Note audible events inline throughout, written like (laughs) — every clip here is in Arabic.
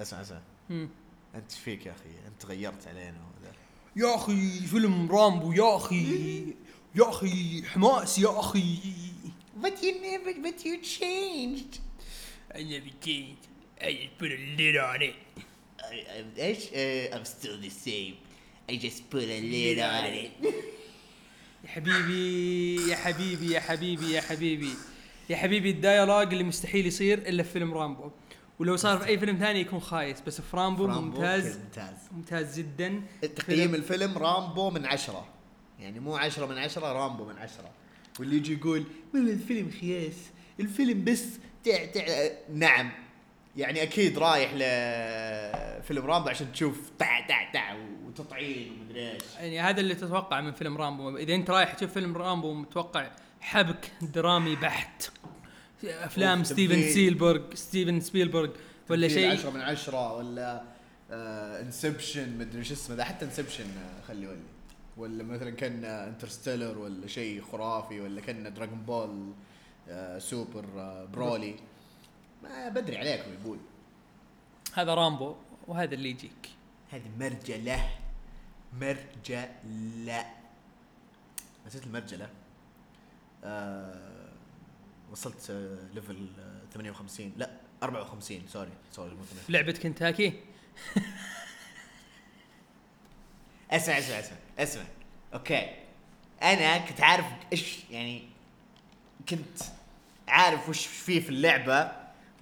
اسمع اسمع. مم. أنت إيش فيك يا أخي؟ أنت غيرت علينا وذا. يا أخي فيلم رامبو يا أخي يا أخي حماس يا أخي. But you never but you changed. I never changed. I just put a lid on it. I, I'm, إيش uh, I'm still the same. I just put a lid on it. (laughs) يا حبيبي يا حبيبي يا حبيبي يا حبيبي. يا حبيبي ال dialogue اللي مستحيل يصير إلا في فيلم رامبو. ولو صار في أي فيلم ثاني يكون خايس بس في رامبو, رامبو ممتاز. ممتاز. ممتاز جدا. تقييم الفيلم رامبو من عشرة. يعني مو عشرة من عشرة رامبو من عشرة. واللي يجي يقول والله الفيلم خياس الفيلم بس تع تع نعم. يعني أكيد رايح لفيلم رامبو عشان تشوف تع تع تع وتطعين ومدري إيش. يعني هذا اللي تتوقع من فيلم رامبو. إذا أنت رايح تشوف فيلم رامبو متوقع حبك درامي بحت. أفلام ستيفن. سيلبرغ ستيفن سبيلبرغ ولا شيء؟ عشرة من عشرة ولا انسبشن مدري شو اسمه حتى انسبشن خلي ولي ولا مثلا كان انترستيلر ولا شيء خرافي ولا كان دراغون بول آه، سوبر آه، برولي ما بدري عليكم يقول. هذا رامبو وهذا اللي يجيك. هذه مرجلة. مرجلة. نسيت المرجلة. آه وصلت آه level آه 58 لا 54 sorry sorry مو 58 لعبة كنتاكي؟ اسمع اسمع اسمع اسمع. okay. أنا كنت عارف إيش يعني كنت عارف وش فيه في اللعبة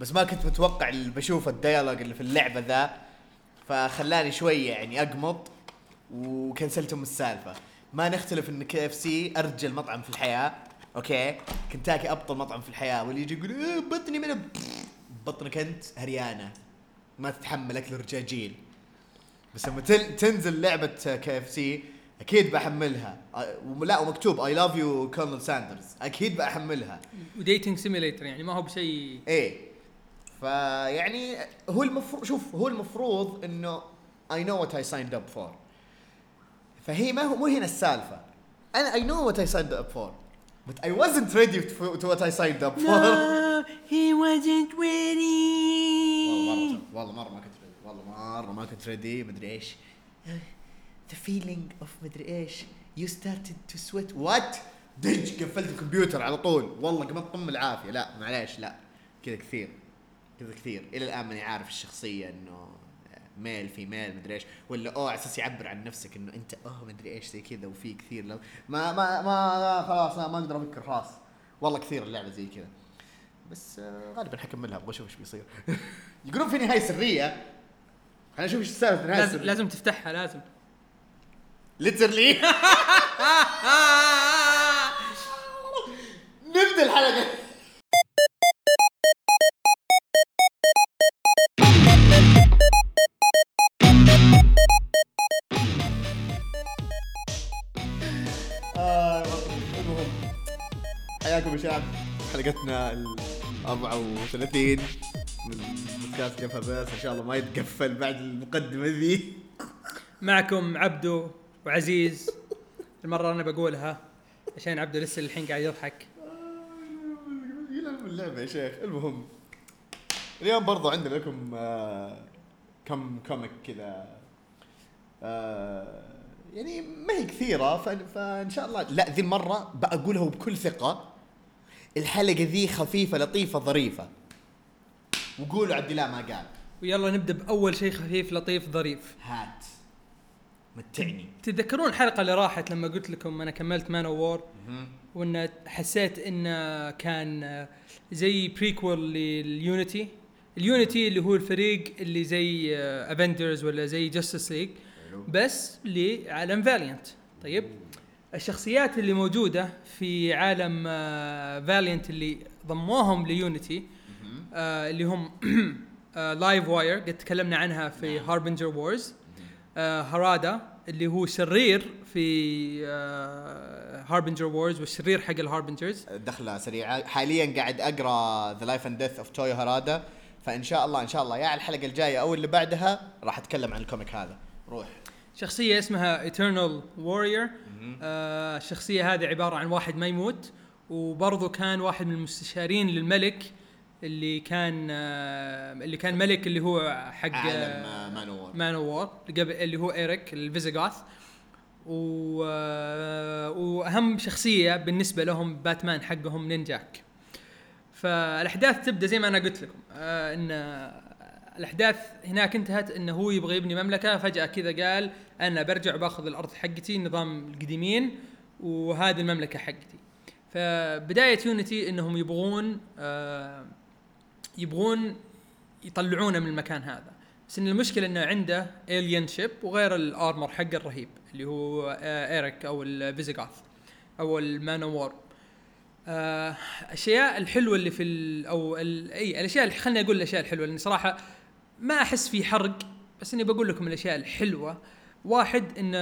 بس ما كنت متوقع اللي بشوف ال dialogue اللي في اللعبة ذا فخلاني شوية يعني أقمط وكنسلتهم السالفة. ما نختلف إن كي إف سي أرجل مطعم في الحياة. okay؟ كنتاكي أبطل مطعم في الحياة واللي يجي يقول إيه بطني من بطنك أنت هريانة. ما تتحمل أكل رجاجيل بس لما تنزل لعبة كي اف سي أكيد بحملها. ولا ومكتوب I love you Colonel Sanders أكيد بحملها. و dating simulator يعني ما هو بشيء إيه. فيعني هو المفروض شوف هو المفروض إنه I know what I signed up for فهي ما هو مو هنا السالفة. أنا I know what I signed up for but I wasn't ready to, to what I signed up for he wasn't ready والله مره والله مره ما كنت ready والله مره ما كنت ready مدري إيش the feeling of مدري إيش you started to sweat what دج قفلت الكمبيوتر على طول والله قمت طم العافيه لا معليش لا كذا كثير كذا كثير إلى الان ماني عارف الشخصيه انه male في male مدري إيش. ولا أوه على أساس يعبر عن نفسك إنه أنت أوه مدري إيش زي كذا وفي كثير لو. ما ما ما خلاص ما, ما أقدر أفكر خلاص. والله كثير اللعبة زي كذا. بس آه، غالبا حكملها أبغى أشوف إيش بيصير. (laughs) يقولون في نهاية سرية. خلينا نشوف إيش السالفة النهايه لازم السريه لازم تفتحها لازم. literally (laughs) نبدأ الحلقة. شباب حلقتنا ال 34 من بودكاست جبهه بيرس إن شاء الله ما يتقفل بعد المقدمة ذي. معكم عبدو وعزيز. المرة أنا بقولها عشان عبدو لسه الحين قاعد يضحك. يلعب اللعبة يا شيخ. المهم اليوم برضو عندنا لكم آه كم كوميك كذا آه يعني ما هي كثيرة ف- فإن شاء الله لا ذي المرة بقولها وبكل ثقة. الحلقة ذي خفيفة لطيفة ظريفة. وقولوا عبد الله ما قال. ويلا نبدأ بأول شيء خفيف لطيف ظريف. هات. متعني. تتذكرون الحلقة اللي راحت لما قلت لكم أنا كملت مانوور one حسيت انه كان زي prequel لليونيتي اليونيتي اللي هو الفريق اللي زي افنجرز ولا زي جاستس ليج بس لعالم فاليانت طيب؟ الشخصيات اللي موجودة في عالم فاليانت اللي ضموهم ليونيتي آه اللي هم لايف واير قد تكلمنا عنها في هاربنجر وورز آه هرادا اللي هو شرير في آه هاربنجر وورز والشرير حق الهاربنجرز دخلة سريعة. حاليا قاعد أقرأ ذا لايف اند ديث اوف توي هارادا فإن شاء الله إن شاء الله يا على الحلقة الجاية أو اللي بعدها راح أتكلم عن ال comic هذا. روح. شخصية اسمها ايترنال وورير آه الشخصية هذه عبارة عن واحد ما يموت وبرضه كان واحد من المستشارين للملك اللي كان آه، اللي كان ملك اللي هو حق عالم آه، مانوور مانوور قبل اللي هو إيريك الفيزيغاث و... آه، وأهم شخصية بالنسبة لهم باتمان حقهم نينجاك. فالأحداث تبدأ زي ما أنا قلت لكم آه إن الأحداث هناك انتهت إنه هو يبغى يبني مملكة. فجأة كذا قال أنا برجع باخذ الأرض حقتي نظام القديمين وهذه المملكة حقتي. فبداية يونيتي إنهم يبغون آه يبغون يطلعونه من المكان هذا. بس إن المشكلة إنه عنده alien ship وغير ال armor حقه الرهيب اللي هو آه ايريك أو الفيزيغاث أو المانوور آه أشياء الحلوة اللي في أو إي الأشياء خليني أقول الأشياء الحلوة لاني صراحة ما أحس في حرق بس إني بقول لكم الأشياء الحلوة. واحد إن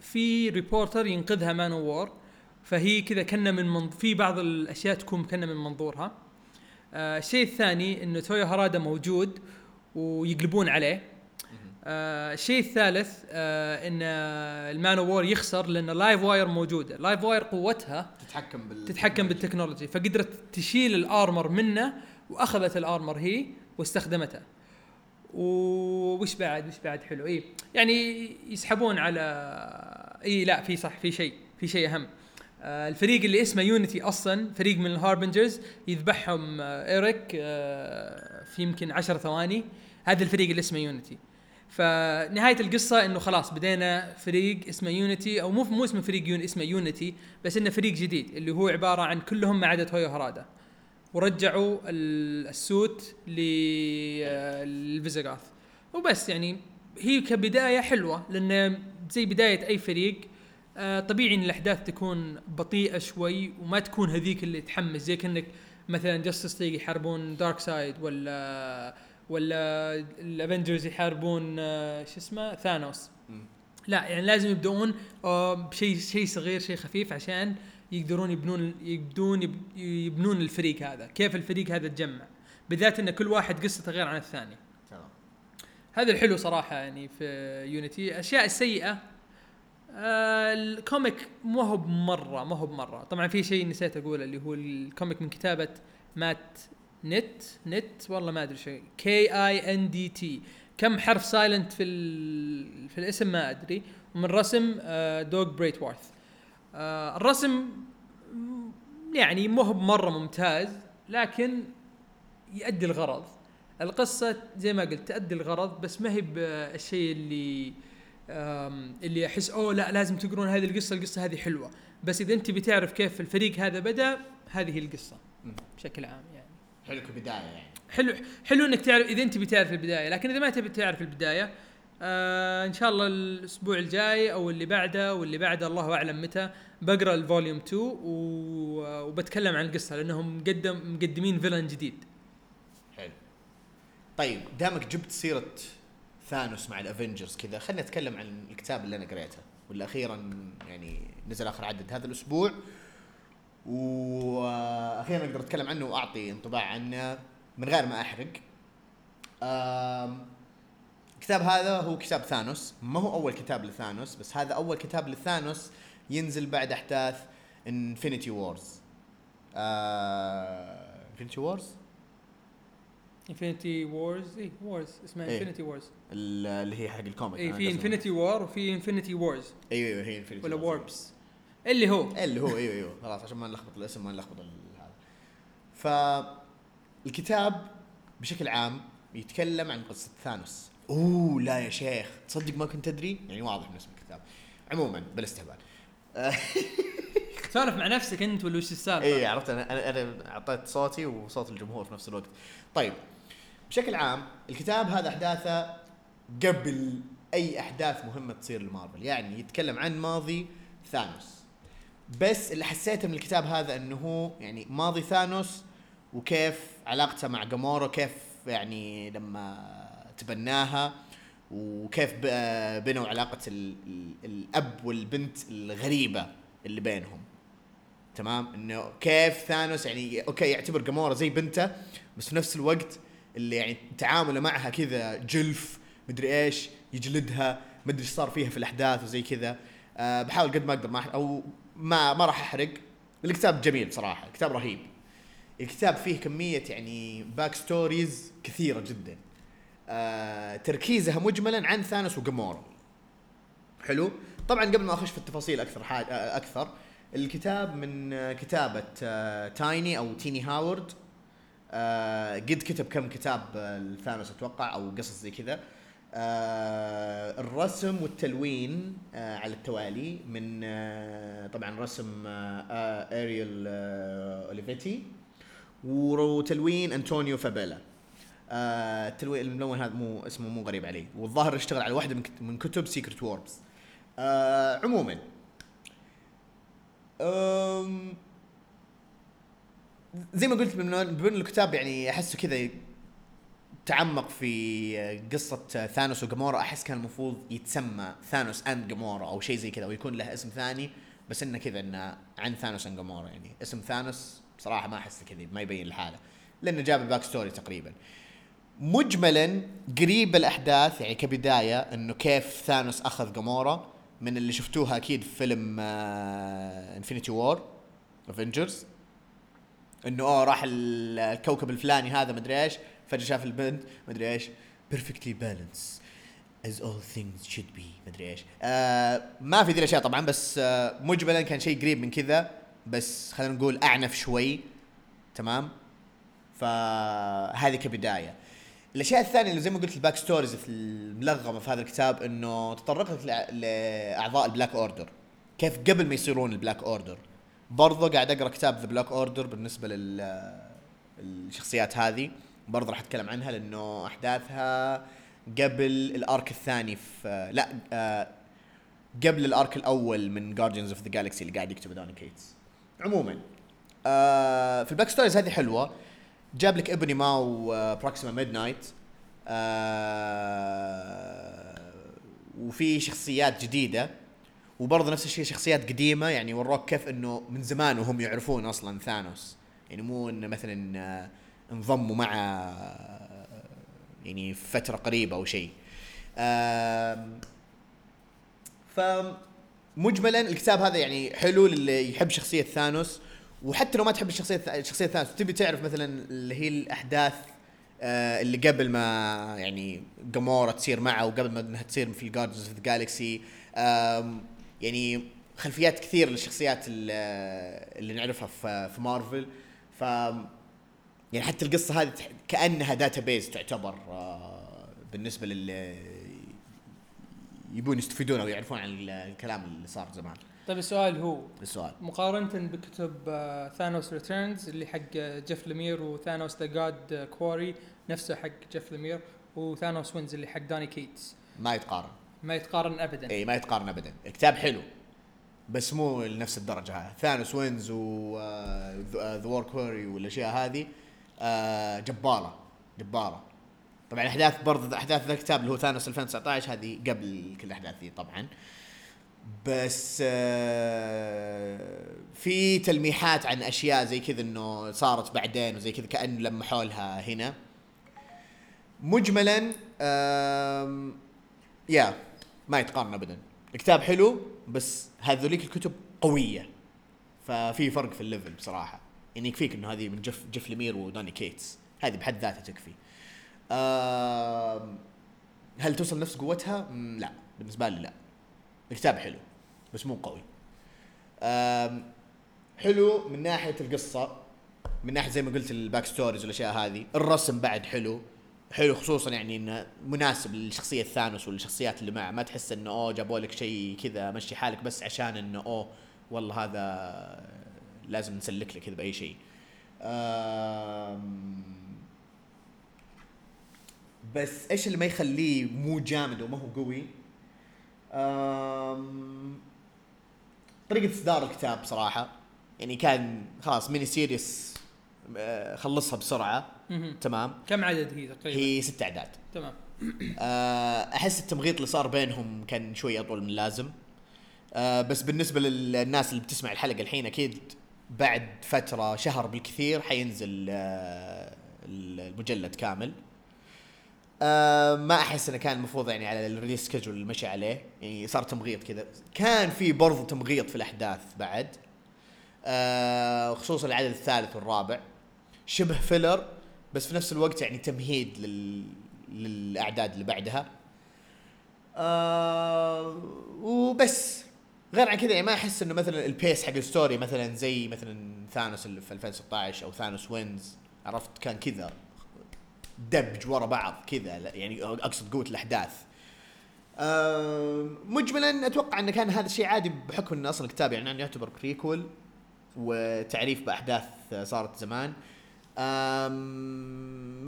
في reporter ينقذها Manowar فهي كذا كنا من منظ... في بعض الأشياء تكون كنا من منظورها. آه الشيء الثاني انه تويو هارادا موجود ويقلبون عليه. آه الشيء الثالث آه إن ال Manowar يخسر لأن Livewire موجودة. Livewire قوتها تتحكم بال تتحكم بال technology فقدرت تشيل ال armor منه وأخذت ال armor هي واستخدمته وش بعد وش بعد حلو. اي يعني يسحبون على اي لا في صح في شيء في شيء أهم. آه الفريق اللي اسمه Unity أصلا فريق من ال Harbingers يذبحهم آه إيريك آه في يمكن عشر ثواني. هذا الفريق اللي اسمه Unity فنهاية القصة إنه خلاص بدينا فريق اسمه Unity أو مو مو اسمه فريق يون اسمه Unity بس إنه فريق جديد اللي هو عبارة عن كلهم ما عدا تويو هرادا ورجعوا ال- ال suit لل Visigoth. وبس يعني هي كبداية حلوة لأن زي بداية أي فريق آه، طبيعي إن الأحداث تكون بطيئة شوي وما تكون هذيك اللي تحمس. زي كأنك مثلا Justice League يحاربون Darkseid ولا ولا ال Avengers يحاربون آه، شو اسمه؟ ثانوس. لا يعني لازم يبدؤون آه، بشيء شيء صغير شيء خفيف عشان يقدرون يبنون يبدون يب- يبنون الفريق هذا كيف الفريق هذا تجمع. بالذات إن كل واحد قصته غير عن الثاني. تمام. هذا الحلو صراحة يعني في Unity الاشياء السيئه آه ال comic مو هو بمرة ما هو بمرة. طبعا في شيء نسيت أقوله اللي هو ال comic من كتابة Matt Kindt Kindt؟ والله ما أدري شيء. K I N D T كم حرف silent في ال- في الاسم ما أدري. ومن رسم آه Doug Braithwaite آه الرسم يعني مو هو بمره ممتاز لكن يؤدي الغرض. القصة زي ما قلت تؤدي الغرض بس ما هي بالشيء اللي اللي أحس أوه لا لازم تقرون هذه القصة القصة هذه حلوة. بس إذا أنت بتعرف كيف الفريق هذا بدأ هذه القصة. بشكل عام يعني. حلو كبدايه يعني. حلو حلو إنك تعرف إذا أنت بتعرف البداية لكن إذا ما تبي تعرف البداية آه إن شاء الله الأسبوع الجاي أو اللي بعده واللي بعده الله أعلم متى بقرأ ال volume 2 و- وبتكلم عن القصة لأنهم مقدم مقدمين villain جديد. حلو. طيب دامك جبت سيرة ثانوس مع ال Avengers كذا خلينا نتكلم عن الكتاب اللي أنا قريته. واللي أخيرا يعني نزل آخر عدد هذا الأسبوع. وأخيرا أقدر أتكلم عنه وأعطي انطباع عنه من غير ما أحرق. الكتاب هذا هو كتاب ثانوس. ما هو أول كتاب لثانوس بس هذا أول كتاب لثانوس ينزل بعد أحداث انفينيتي وورز انفينيتي وورز انفينيتي وورز اي وورز اسمها. انفينيتي وورز اللي هي حق ال comic. اي في قصدي. انفينيتي وور وفي انفينيتي وورز أيوه أيوه هي Infinity ولا. Warps اللي هو. اللي هو أيوه أيوه. خلاص عشان ما نلخبط الاسم ما نلخبط هذا. فالكتاب بشكل عام يتكلم عن قصة ثانوس. أوه لا يا شيخ تصدق ما كنت أدري يعني واضح من اسم الكتاب عموما بلا استهبال تسولف (laughs) مع نفسك أنت ولا وش السالفة؟ اي عرفت أنا أنا أنا أعطيت صوتي وصوت الجمهور في نفس الوقت. طيب بشكل عام الكتاب هذا أحداثه قبل أي أحداث مهمة تصير لمارفل، يعني يتكلم عن ماضي ثانوس. بس اللي حسيته من الكتاب هذا إنه هو يعني ماضي ثانوس وكيف علاقته مع جامورا كيف يعني لما تبناها وكيف بنوا علاقة ال- ال- الأب والبنت الغريبة اللي بينهم. تمام؟ إنه كيف ثانوس يعني أوكي يعتبر جامورا زي بنته بس في نفس الوقت اللي يعني تعامله معها كذا جلف مدري إيش يجلدها مدري إيش صار فيها في الأحداث وزي كذا. أه بحاول قد ما أقدر ما أو ما ما راح أحرق. الكتاب جميل صراحة كتاب رهيب. الكتاب فيه كمية يعني back stories كثيرة جدا. آه تركيزها مجملا عن ثانوس وجامورا حلو؟ طبعا قبل ما أخش في التفاصيل أكثر حاجة آه أكثر الكتاب من آه كتابة آه Tiny أو Tini Howard. آه قد كتب كم كتاب آه الثانوس أتوقع أو قصص زي كذا. آه الرسم والتلوين آه على التوالي من آه طبعا رسم آه أوليفيتي. وتلوين أنطونيو فابيلا. آه التلوين الملون هذا مو اسمه مو غريب علي. والظاهر اشتغل على واحدة من كت- من كتب Secret Warps آه عموما. زي ما قلت من الكتاب يعني أحسه كذا تعمق في قصة ثانوس وجامورا أحس كان المفروض يتسمى ثانوس and جامورا أو شيء زي كذا ويكون له اسم ثاني بس إنه كذا إنه عن ثانوس and جامورا يعني. اسم ثانوس بصراحة ما أحسه كذا ما يبين الحالة لأنه جاب ال back story تقريبا. مجملا قريب الأحداث يعني كبداية إنه كيف ثانوس أخذ جامورا من اللي شفتوها أكيد في فيلم Infinity War Avengers إنه أوه راح ال- الكوكب الفلاني هذا مدري إيش. فجأة شاف البنت مدري إيش. perfectly balanced as all things should be مدري إيش. آه ما في ذي الاشياء طبعا بس آه مجملا كان شيء قريب من كذا. بس خلينا نقول أعنف شوي. تمام؟ فهذه كبداية. الأشياء الثانية اللي زي ما قلت ال back stories الملغمة في هذا الكتاب إنه تطرقت لأعضاء ال Black Order كيف قبل ما يصيرون ال Black Order برضو قاعد أقرأ كتاب The Black Order بالنسبة لل الشخصيات هذه. برضو راح أتكلم عنها لأنه أحداثها قبل ال arc الثاني في لأ آه، قبل ال arc الأول من Guardians of the Galaxy اللي قاعد يكتبه دوني كيتس. عموما آه في ال back stories هذه حلوة. جاب لك Ebony Maw Proxima Midnight وفي شخصيات جديدة. وبرضه نفس الشيء شخصيات قديمة يعني وروك كيف إنه من زمان وهم يعرفون أصلا ثانوس. يعني مو إنه مثلا آه، انضموا مع آه، يعني فترة قريبة أو شيء. آم، فمجملا الكتاب هذا يعني حلو للي يحب شخصية ثانوس. وحتى لو ما تحب الشخصية شخصيه ثانوس تبي تعرف مثلا اللي هي الأحداث آه، اللي قبل ما يعني جامورا تصير معه وقبل ما إنها تصير في ال Guardians of the Galaxy يعني خلفيات كثير للشخصيات اللي, نعرفها في مارفل ف يعني حتى القصة هذه كأنها database تعتبر آه، بالنسبة لل يبون يستفيدون أو يعرفون عن ال- الكلام اللي صار زمان. طيب السؤال هو السؤال. مقارنة بكتب آه، Thanos Returns اللي حق آه، Jeff Lemire و Thanos The God Quarry نفسه حق Jeff Lemire و Thanos Wins اللي حق Donny Cates ما يتقارن. ما يتقارن ابدا. إي ما يتقارن ابدا. الكتاب حلو بس مو لنفس الدرجة هذه. Thanos Wins و The War Quarry والأشياء هذه آه، جبارة جبارة. طبعا أحداث برضه أحداث ذا الكتاب اللي هو Thanos 2019 هذه قبل كل الاحداث دي طبعا. بس آه، في تلميحات عن أشياء زي كذا إنه صارت بعدين وزي كذا كانه لمحوا لها هنا. مجملا يا ما يتقارن ابدا. الكتاب حلو بس هذوليك الكتب قوية. ففي فرق في ال level بصراحة. يعني يكفيك إنه هذه من Jeff Jeff Lemire و Donny Cates. هذه بحد ذاتها تكفي. هل توصل نفس قوتها؟ لا. بالنسبة لي لا. الكتاب حلو بس مو قوي. حلو من ناحية القصة من ناحية زي ما قلت ال backstories والأشياء هذه الرسم بعد حلو حلو خصوصا يعني إنه مناسب للشخصية Thanos والشخصيات اللي معه ما تحس إنه أوه جابوا لك شيء كذا مشي حالك بس عشان إنه أوه والله هذا لازم نسلك له كذا بأي شيء. بس إيش اللي ما يخليه مو جامد وما هو قوي؟ طريقة إصدار الكتاب بصراحة يعني كان خلاص mini series آه، خلصها بسرعة. تمام. كم عدد هي تقريبا؟ هي ست أعداد. تمام. آه، أحس التمغيط اللي صار بينهم كان شوي أطول من اللازم. آه، بس بالنسبة للناس اللي بتسمع الحلقة الحين أكيد بعد فترة شهر بالكثير حينزل المجلد كامل. آه ما أحس إنه كان المفروض يعني على ال release schedule اللي مشي عليه. يعني صار تمغيط كذا. كان في برضو تمغيط في الأحداث بعد. آه خصوصا العدد الثالث والرابع. شبه filler بس في نفس الوقت يعني تمهيد لل للأعداد اللي بعدها. آه وبس. غير عن كذا يعني ما أحس إنه مثلا ال pace حق ال story مثلا زي مثلا Thanos اللي في 2016 أو Thanos Wins عرفت؟ كان كذا. دبج ورا بعض كذا يعني أقصد قوة الأحداث. مجملا أتوقع انه كان هذا الشيء عادي بحكم إنه أصلا الكتاب يعني يعتبر بريكول وتعريف بأحداث صارت زمان.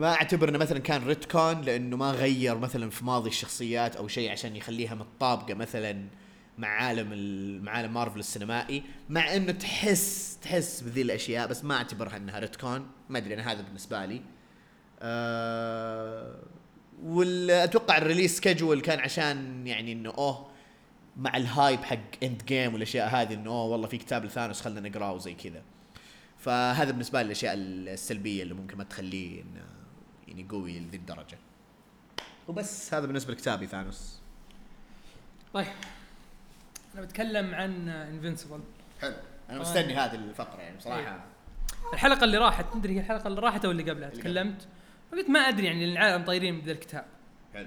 ما أعتبر إنه مثلا كان ريتكون لأنه ما غير مثلا في ماضي الشخصيات أو شيء عشان يخليها متطابقة مثلا مع عالم ال- مع عالم مارفل السينمائي. مع إنه تحس تحس بذي الأشياء بس ما أعتبرها إنها ريتكون ما أدري أنا هذا بالنسبة لي. واتوقع ال release schedule كان عشان يعني إنه أوه مع ال hype حق Endgame والأشياء هذه إنه أوه والله في كتاب ل Thanos خلينا نقرأه وزي كذا. فهذا بالنسبة لي الأشياء السلبية اللي ممكن ما تخليه إنه يعني قوي لذي الدرجة. وبس هذا بالنسبة لكتابي Thanos. طيب أنا بتكلم عن Invincible حلو. أنا. مستني هذه الفقرة يعني بصراحة. الحلقة اللي راحت تدري هي الحلقة اللي راحت أو اللي قبلها؟ اللي تكلمت. فقلت ما أدري يعني العالم طايرين بذا الكتاب. حلو.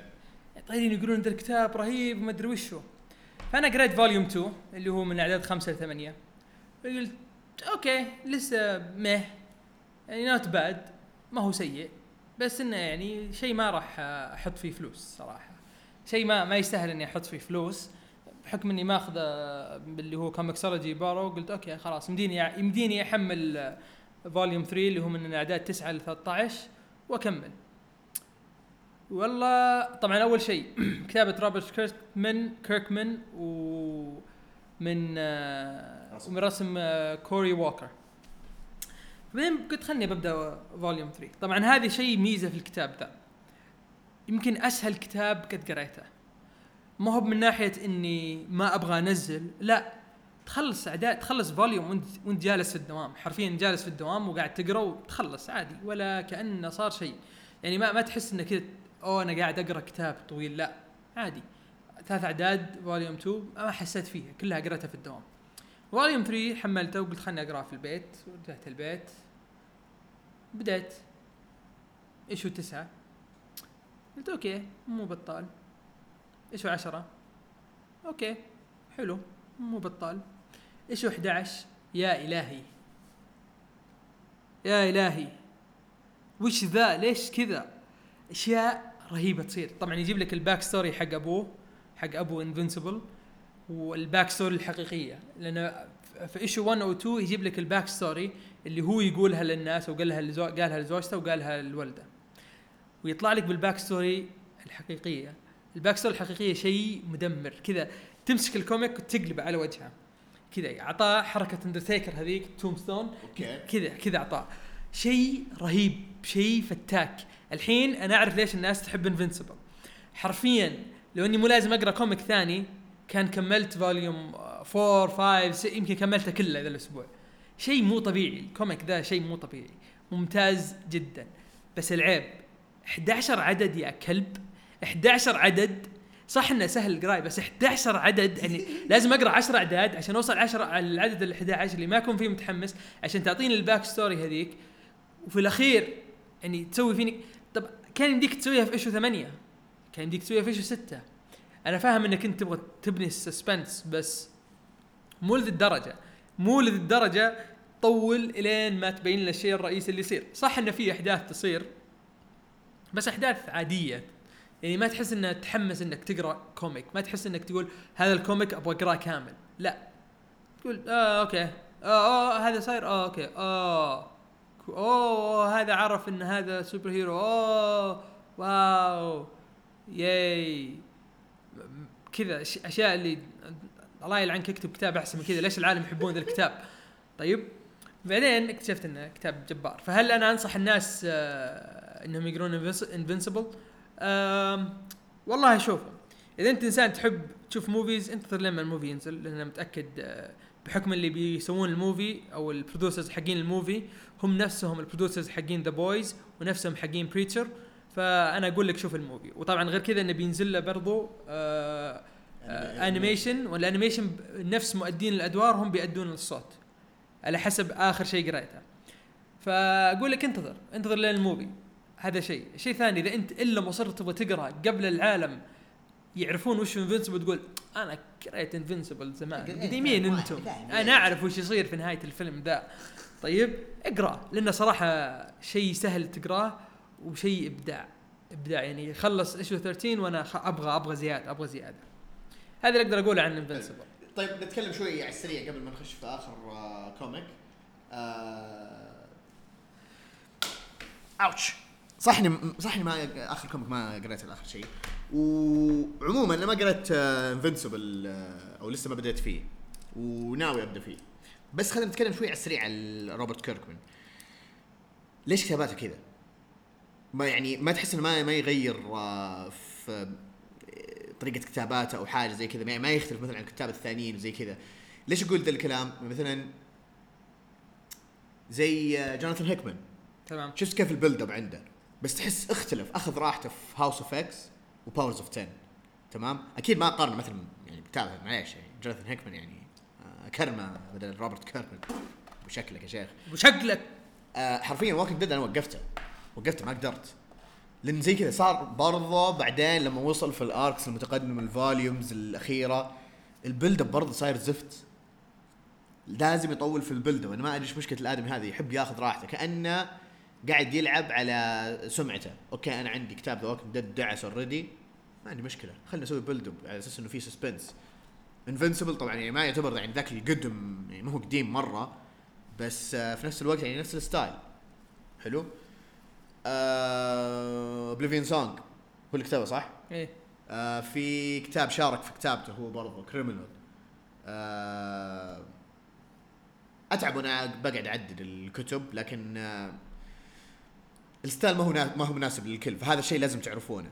طايرين يقولون ذا الكتاب رهيب وما أدري وشو فأنا قريت volume 2 اللي هو من أعداد 5 ل 8 قلت okay لسه مه. يعني not bad ما هو سيء. بس إنه يعني شيء ما راح أحط فيه فلوس صراحة. شيء ما ما يستاهل إني أحط فيه فلوس. بحكم إني ماخذه باللي هو ComiXology borrow قلت okay خلاص يمديني يمديني أحمل volume 3 اللي هو من الاعداد 9 ل 13 وأكمل. والله طبعا أول شيء (clears throat) كتابة Robert Kirkman Kirkman ومن آه، رسم. ومن رسم آه، Cory Walker. بعدين قلت خلني ببدأ volume 3 طبعا هذه شيء ميزة في الكتاب ذا. يمكن أسهل كتاب قد قريته. ما هو من ناحية إني ما أبغى أنزل لا. تخلص اعداد تخلص volume وانت وانت جالس في الدوام. حرفيا جالس في الدوام وقاعد تقرأ وتخلص عادي ولا كانه صار شيء. يعني ما ما تحس انه كذا أوه أنا قاعد أقرأ كتاب طويل. لا عادي. ثلاث أعداد volume 2 ما حسيت فيها كلها قريتها في الدوام. volume 3 حملته وقلت خلني اقراه في البيت. ورجعت البيت. بديت issue تسعة قلت okay مو بطال. issue عشرة؟ okay حلو مو بطال. issue 11 يا إلهي. يا إلهي. وش ذا؟ ليش كذا؟ أشياء رهيبة تصير. طبعا يجيب لك ال backstory حق أبوه حق أبو Invincible وال backstory الحقيقية. لأن في issue 1 أو 2 يجيب لك ال backstory اللي هو يقولها للناس وقالها لزو... قالها لزوجته وقالها للولده. ويطلع لك بال backstory الحقيقية. ال backstory الحقيقية شيء مدمر. كذا تمسك ال comic وتقلبه على وجهه. كذا أعطاه حركة اندرتيكر هذيك tombstone okay. كذا كذا أعطاه. شيء رهيب شيء فتاك. الحين أنا أعرف ليش الناس تحب Invincible حرفيا لو إني مو لازم أقرأ comic ثاني كان كملت volume 4 5 6 يمكن كملته كله ذا الأسبوع. شيء مو طبيعي. ال comic ذا شيء مو طبيعي. ممتاز جدا. بس العيب 11 عدد يا كلب. 11 عدد صح إنه سهل القرايه بس 11 عدد يعني لازم أقرأ 10 أعداد عشان أوصل 10 على العدد ال 11 اللي ما اكون فيه متحمس عشان تعطيني ال back story هذيك. وفي الأخير يعني تسوي فيني طب كان يمديك تسويها في issue 8 كان يمديك تسويها في issue 6 أنا فاهم إنك أنت تبغى تبني ال suspense بس مو لذي الدرجه مو لذي الدرجه طول إلين ما تبين لنا الشيء الرئيسي اللي يصير. صح انه في أحداث تصير بس أحداث عادية. يعني ما تحس إنه تحمس إنك تقرأ comic ما تحس إنك تقول هذا ال comic أبغى أقرأه كامل. لا. تقول آه okay. آه, آه هذا صاير؟ آه okay. آه. أوه هذا عرف إن هذا superhero أوه. wow. yay. كذا أشياء اللي الله يلعنك اكتب كتاب أحسن من كذا. ليش العالم يحبون ذا الكتاب؟ طيب. بعدين اكتشفت إنه كتاب جبار. فهل أنا أنصح الناس آه إنهم يقرون Invincible والله شوفوا إذا أنت إنسان تحب تشوف movies انتظر لما ال movie ينزل لأن متأكد آه بحكم اللي بيسوون ال movie أو ال producers حقين ال movie هم نفسهم ال producers حقين The Boys ونفسهم حقين Preacher فأنا أقول لك شوف ال movie. وطبعا غير كذا إنه بينزل له برضو آه آه animation وال animation نفس مؤدين الأدوار هم بيأدون الصوت على حسب آخر شيء قريته. فأقول لك انتظر انتظر لين ال movie. هذا شيء. شيء ثاني إذا أنت إلا مصر تبغى تقرأ قبل العالم يعرفون وش Invincible تقول أنا قريت انفنسبل زمان. قديمين أنتم. أنا أعرف وش يصير في نهاية الفيلم ذا. طيب اقرأ لأنه صراحة شيء سهل تقرأه وشيء إبداع. إبداع يعني خلص issue 13 وأنا أبغى أبغى زيادة أبغى زيادة. هذا اللي أقدر أقوله عن Invincible طيب نتكلم شوي على السريع قبل ما نخش في آخر آه comic آه ouch صح اني صح اني ما آخر comic ما قريت الآخر شيء. وعموما أنا ما قريت Invincible أو لسه ما بديت فيه وناوي أبدأ فيه. بس خلينا نتكلم شوي على السريع عن روبرت كيركمان. ليش كتاباته كذا؟ ما يعني ما تحس إنه ما ما يغير آه، في طريقة كتاباته أو حاجة زي كذا ما يختلف مثلا عن الكتاب الثانيين وزي كذا. ليش أقول ذا الكلام؟ مثلا زي آه، جوناثان هيكمان تمام. شفت كيف ال build up عنده؟ بس تحس اختلف. أخذ راحته في House of X و Powers of 10 تمام؟ أكيد ما اقارن مثلا يعني كتابه معليش يعني جوناثان هيكمان يعني آه، كرمة بدل روبرت كيركمان بشكلك يا شيخ. وشكلك آه، حرفيا Walking Dead أنا وقفته. وقفته ما قدرت. لأن زي كذا صار برضه بعدين لما وصل في ال arcs المتقدم ال volumes الأخيرة ال build up برضه صاير زفت. لازم يطول في ال build up أنا ما أدري إيش مشكلة الآدمي هذا يحب ياخذ راحته. كأنه قاعد يلعب على سمعته. okay أنا عندي كتاب The Walking Dead دعس already ما عندي مشكلة خلينا نسوي build up على أساس إنه في suspense Invincible طبعا يعني ما يعتبر يعني ذاك القدم يعني ما هو قديم مرة بس آه، في نفس الوقت يعني نفس ال style. حلو. آه Oblivion Song هو اللي كتبه صح؟ إيه. آه في كتاب شارك في كتابته هو برضه Criminal آه أتعب وأنا بقعد أعدد الكتب لكن آه ال style ما هو ما هو مناسب للكل فهذا الشيء لازم تعرفونه.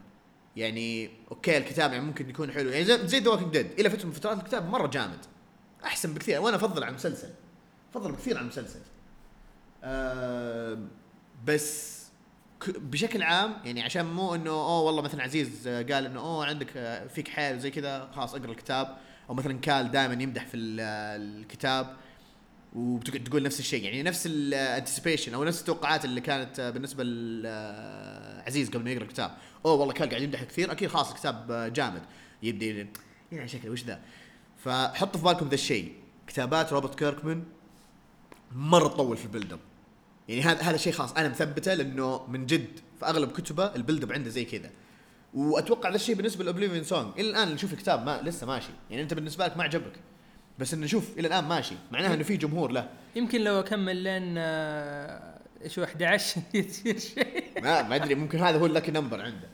يعني okay الكتاب يعني ممكن يكون حلو. يعني زي The Dead إلى فترة من فترات الكتاب مرة جامد. أحسن بكثير وأنا أفضل على المسلسل أفضل بكثير عن المسلسل آه بس بشكل عام يعني عشان مو إنه أوه والله مثلا عزيز آه، قال إنه أوه عندك آه، فيك حيل زي كذا خلاص أقرأ الكتاب. أو مثلا كال دائما يمدح في آه، الكتاب. وبتقعد تقول نفس الشيء يعني نفس ال anticipation أو نفس التوقعات اللي كانت بالنسبة لعزيز قبل ما يقرأ الكتاب. أوه والله كال قاعد يمدح كثير أكيد خلاص الكتاب جامد. يبدا يعني شكله وش ذا؟ فحطوا في بالكم ذا الشيء. كتابات روبرت كيركمان مرة تطول في ال build up يعني هذا هذا شيء خاص أنا مثبته لأنه من جد في أغلب كتبه ال build up عنده زي كذا. وأتوقع ذا الشيء بالنسبة ل Oblivion Song. إلى الآن نشوف الكتاب ما لسه ماشي. يعني أنت بالنسبة لك ما عجبك. بس إنه شوف إلى الآن ماشي. معناها إنه في جمهور له. يمكن لو أكمل لين آه، هو 11 (laughs) يصير شيء. ما ما أدري ممكن هذا هو ال lucky number عنده.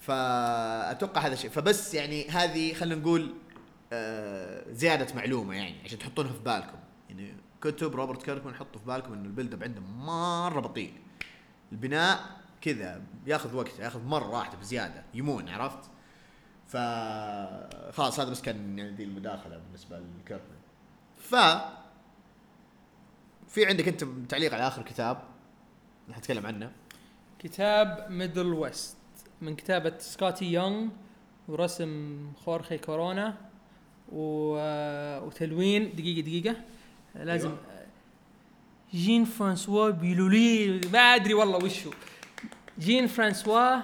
فأتوقع هذا الشيء. فبس يعني هذه خلينا نقول آه زيادة معلومة يعني عشان تحطونها في بالكم. يعني كتب روبرت كيركمان حطوا في بالكم إنه ال build up عنده مرة بطيء. البناء كذا ياخذ وقت ياخذ مرة راحته بزيادة. يمون عرفت؟ ف خلاص هذا بس كان يعني ذي المداخلة بالنسبة لكيركمان ف في عندك أنت تعليق على آخر كتاب حتكلم عنه؟ كتاب Middlewest من كتابة سكوتي يونغ ورسم خورخي كورونا و... آه، وتلوين. دقيقة دقيقة. لازم أيوة. جين فرانسوا بيولولي ما أدري والله وش هو جين فرانسوا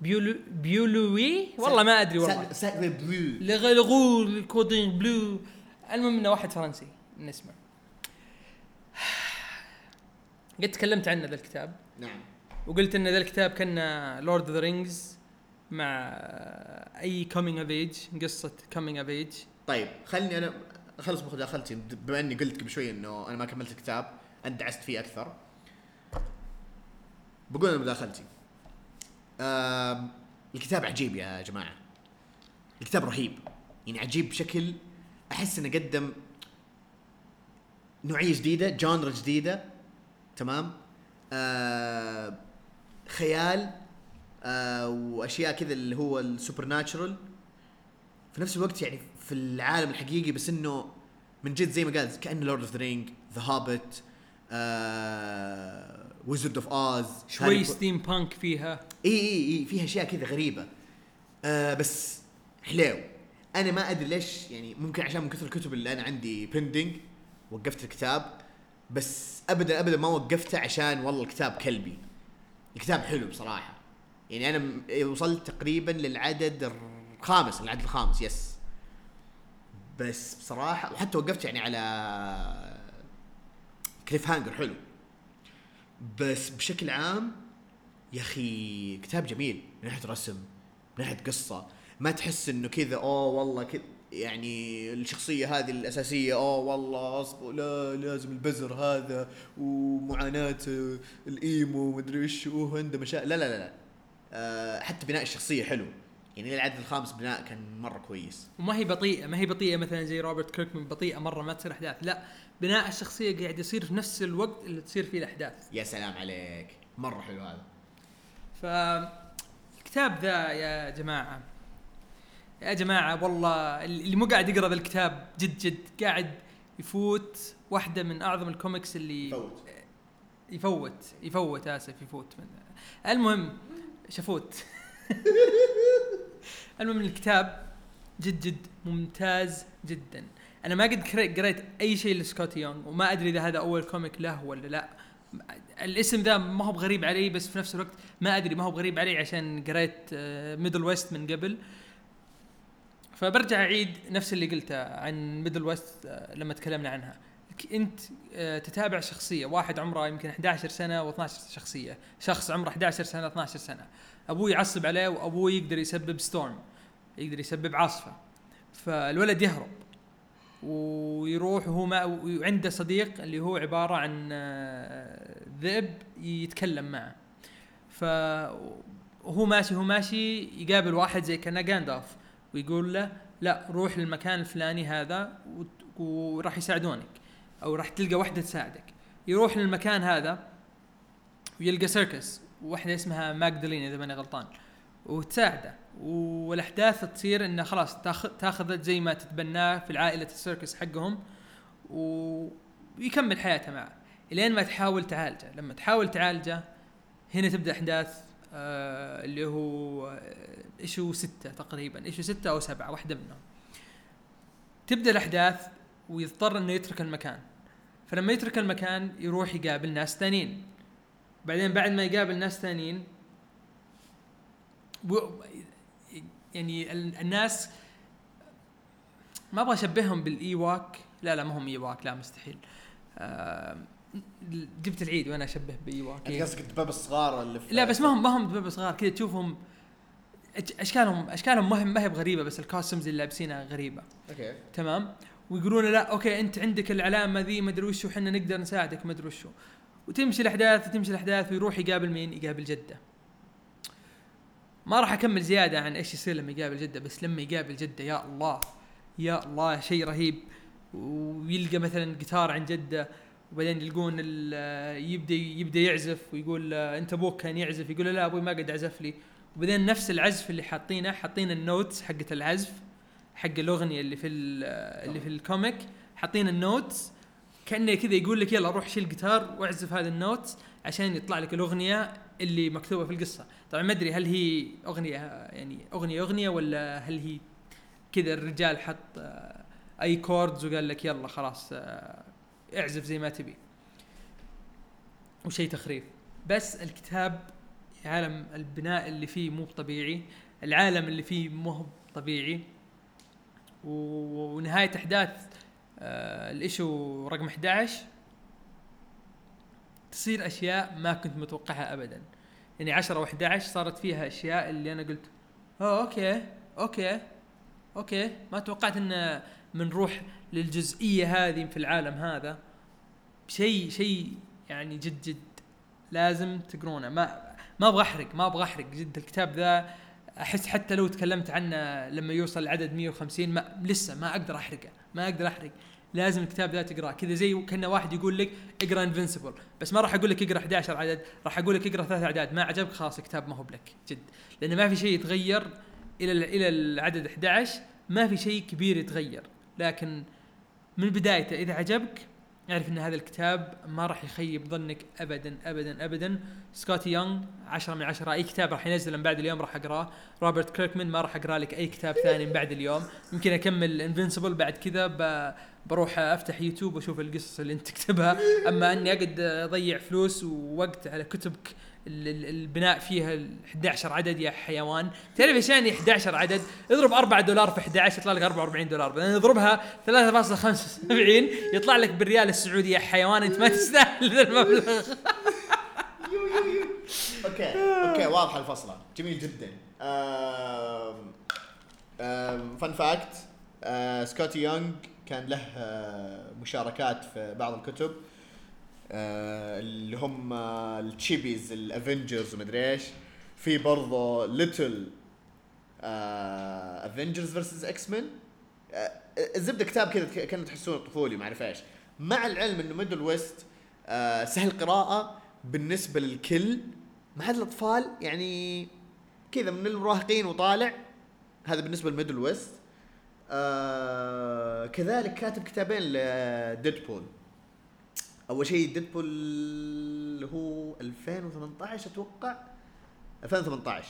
بيولو بيولوي والله ما ادري والله ساكري برو لغلغو الكودين بلو المهم انه واحد فرنسي نسمع قد تكلمت عنه ذا الكتاب نعم وقلت ان ذا الكتاب كان لورد اوف ذا رينجز مع اي كومينج اوف ايج قصه coming of age طيب خلني أنا اخلص مداخلتي بما اني قلت قبل شوي انه أنا ما كملت الكتاب انت دعست فيه أكثر بقول أنا مداخلتي الكتاب عجيب يا جماعة. الكتاب رهيب. يعني عجيب بشكل أحس إنه قدم نوعية جديدة genre جديدة. تمام؟ آه خيال آه وأشياء كذا اللي هو ال supernatural في نفس الوقت يعني في العالم الحقيقي بس إنه من جد زي ما قال كأنه Lord of the Rings The Hobbit Wizard of Oz شوي steam punk فيها. إي إي إي فيها أشياء كذا غريبة. آه بس حلو. أنا ما أدري ليش يعني ممكن عشان من كثر الكتب اللي أنا عندي pending وقفت الكتاب بس ابدا ابدا ما وقفته عشان والله الكتاب كلبي. الكتاب حلو بصراحة. يعني أنا وصلت تقريبا للعدد الخامس العدد الخامس yes بس بصراحة وحتى وقفت يعني على cliffhanger حلو. بس بشكل عام يا أخي كتاب جميل من ناحية رسم من ناحية قصة ما تحس إنه كذا أوه والله كذا يعني الشخصية هذه الأساسية أوه والله أصبر لا لازم البزر هذا ومعاناة آه، الإيمو مدري إيش وهو عنده مشاكل لا لا لا, لا. آه حتى بناء الشخصية حلو يعني العدد الخامس بناء كان مرة كويس. وما هي بطيئة ما هي بطيئة مثلا زي روبرت كيركمان بطيئة مرة ما تصير أحداث. لا بناء الشخصية قاعد يصير في نفس الوقت اللي تصير فيه الأحداث. يا سلام عليك. مرة حلو هذا. فالكتاب ذا يا جماعة يا جماعة والله اللي مو قاعد يقرأ ذا الكتاب جد جد قاعد يفوت واحدة من أعظم الكوميكس اللي فوت. يفوت يفوت آسف يفوت من المهم شفوت. (laughs) المهم الكتاب جد جد ممتاز جدا. أنا ما قد قريت أي شيء ل Skottie Young وما أدري إذا هذا أول comic له ولا لا. الاسم ذا ما هو بغريب علي بس في نفس الوقت ما أدري ما هو بغريب علي عشان قريت Middlewest من قبل. فبرجع أعيد نفس اللي قلته عن Middlewest آه، لما تكلمنا عنها. أنت آه، تتابع شخصية. واحد عمره يمكن 11 سنة و12 شخصية. شخص عمره 11 سنة 12 سنة. أبوه يعصب عليه وأبوه يقدر يسبب storm يقدر يسبب عاصفة. فالولد يهرب ويروح وهو ما وعنده صديق اللي هو عبارة عن آه، ذئب يتكلم معه. فهو ماشي هو ماشي يقابل واحد زي كأنه Gandalf ويقول له لا روح للمكان الفلاني هذا وراح يساعدونك. أو راح تلقى واحدة تساعدك. يروح للمكان هذا ويلقى circus واحدة اسمها Magdalene إذا ماني غلطان وتساعده. والأحداث تصير إنه خلاص تاخذ زي ما تتبناه في العائلة ال circus حقهم ويكمل حياته معه. إلين ما تحاول تعالجه. لما تحاول تعالجه هنا تبدأ أحداث آه اللي هو آه، issue ستة تقريبا؟ issue ستة أو سبعة؟ واحدة منهم. تبدأ الأحداث ويضطر إنه يترك المكان. فلما يترك المكان يروح يقابل ناس ثانيين بعدين بعد ما يقابل ناس ثانيين يعني ال- الناس ما أبغى أشبههم بال Ewok. لا لا ما هم Ewok. لا مستحيل. آه جبت العيد وأنا أشبه ب Ewok. أنت قصدك الدباب الصغار اللي في لا بس ما هم ما هم دببة صغار. كذا تشوفهم اشكالهم أشكالهم ما هي ما هي بغريبة بس ال costumes اللي لابسينها غريبة. okay. تمام؟ ويقولون لا okay أنت عندك العلامة ذي ما أدري وش وحنا نقدر نساعدك ما أدري وش وتمشي الأحداث وتمشي الأحداث ويروح يقابل مين؟ يقابل جدة. ما راح أكمل زيادة عن إيش يصير لما يقابل جدة بس لما يقابل جدة يا الله يا الله شيء رهيب ويلقى مثلا جيتار عند جدة وبعدين يلقون يبدأ يبدأ يعزف ويقول أنت أبوك كان يعزف يقول لا أبوي ما قد عزف لي وبعدين نفس العزف اللي حاطينه حاطين ال notes حقت العزف حق الأغنية اللي في ال- اللي في ال comic. حاطين ال notes. كأنه كذا يقول لك يلا روح شيل جيتار واعزف هذا ال notes عشان يطلع لك الأغنية اللي مكتوبة في القصة. طبعا ما أدري هل هي أغنية يعني أغنية أغنية ولا هل هي كذا الرجال حط آه، أي chords وقال لك يلا خلاص آه، اعزف زي ما تبي. وشيء تخريف. بس الكتاب عالم البناء اللي فيه مو طبيعي. العالم اللي فيه مو طبيعي. ونهاية أحداث آه ال issue رقم 11 تصير أشياء ما كنت متوقعها ابدا. يعني 10 و11 صارت فيها أشياء اللي أنا قلت أوه okay okay okay. ما توقعت إن بنروح للجزئية هذه في العالم هذا شيء شيء يعني جد جد لازم تقرونه. ما ما أبغى أحرق ما أبغى أحرق. جد الكتاب ذا أحس حتى لو تكلمت عنه لما يوصل العدد 150 ما لسه ما أقدر أحرقه ما أقدر أحرق. لازم الكتاب ذا تقراه كذا زي كأنه واحد يقول لك اقرأ Invincible بس ما راح أقول لك اقرأ 11 عدد راح أقول لك اقرأ ثلاث أعداد. ما عجبك؟ خلاص الكتاب ما هو بلك. جد. لأن ما في شيء يتغير إلى ال- إلى العدد 11 ما في شيء كبير يتغير. لكن من بدايته إذا عجبك اعرف إن هذا الكتاب ما راح يخيب ظنك ابدا ابدا ابدا. Skottie Young 10 من 10 أي كتاب راح ينزل من بعد اليوم راح أقرأه. روبرت كيركمان ما راح أقرأ لك أي كتاب ثاني من بعد اليوم. يمكن أكمل Invincible بعد كذا. بروح أفتح يوتيوب وأشوف القصص اللي أنت تكتبها. أما إني أقعد أضيع فلوس ووقت على كتبك البناء فيها ال 11 عدد يا حيوان. تعرف إيش يعني 11 عدد؟ اضرب 4 دولار في 11 يطلع لك 44 دولار. بعدين اضربها 3.75 (laughs) يطلع لك بالريال السعودي يا حيوان. أنت ما تستاهل ذا المبلغ. okay okay واضحة الفصلة. جميل جدا. fun fact Skottie Young كان له آه، مشاركات في بعض الكتب. آه، اللي هم آه، ال chibis ال Avengers ومدري إيش. في برضه Little Avengers versus X-Men الزبده كتاب كذا كانوا تحسونه طفولي ما أعرف إيش. مع العلم إنه Middlewest آه، سهل قراءة بالنسبة للكل ما عدا الأطفال يعني كذا من المراهقين وطالع. هذا بالنسبة ل Middlewest. آه كذلك كاتب كتابين ل Deadpool أول شيء Deadpool هو 2018 أتوقع. 2018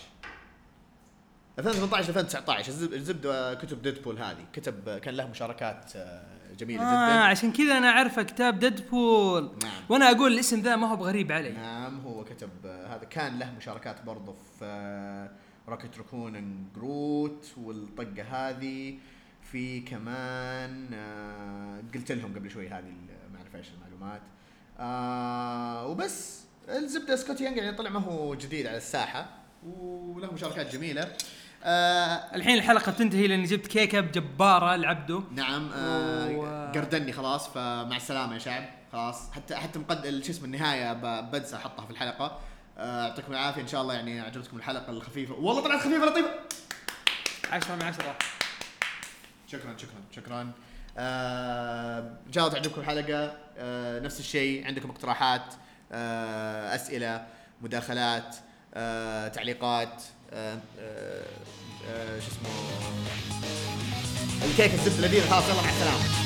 2018 2019 الزب- الزبدة كتب Deadpool هذه. كتب كان له مشاركات آه، جميلة آه جدا. عشان كذا أنا اعرفه كتاب Deadpool. نعم. وأنا أقول الاسم ذا ما هو بغريب علي. نعم هو كتب آه، هذا كان له مشاركات برضه في Rocket Raccoon Groot والطقة هذه. في كمان آه، قلت لهم قبل شوي هذه اعرف إيش المعلومات آه وبس الزبدة سكوت يانج يعني طلع ما هو جديد على الساحة وله مشاركات جميلة. آه الحين الحلقة بتنتهي لأني جبت كيكة جباره لعبده نعم آه و- قردني خلاص فمع السلامة يا شعب. خلاص حتى حتى مقد شو اسمه النهاية بنسى أحطها في الحلقة. آه، يعطيكم العافية. إن شاء الله يعني عجبتكم الحلقة الخفيفة. والله طلعت خفيفة لطيفة. 10 من 10 شكرا شكرا شكرا. ان شاء الله تعجبكم الحلقة آه، نفس الشيء عندكم اقتراحات آه، أسئلة مداخلات آه، تعليقات شو اسمه الكيك الزبده لذيذ خلاص يلا مع السلامة.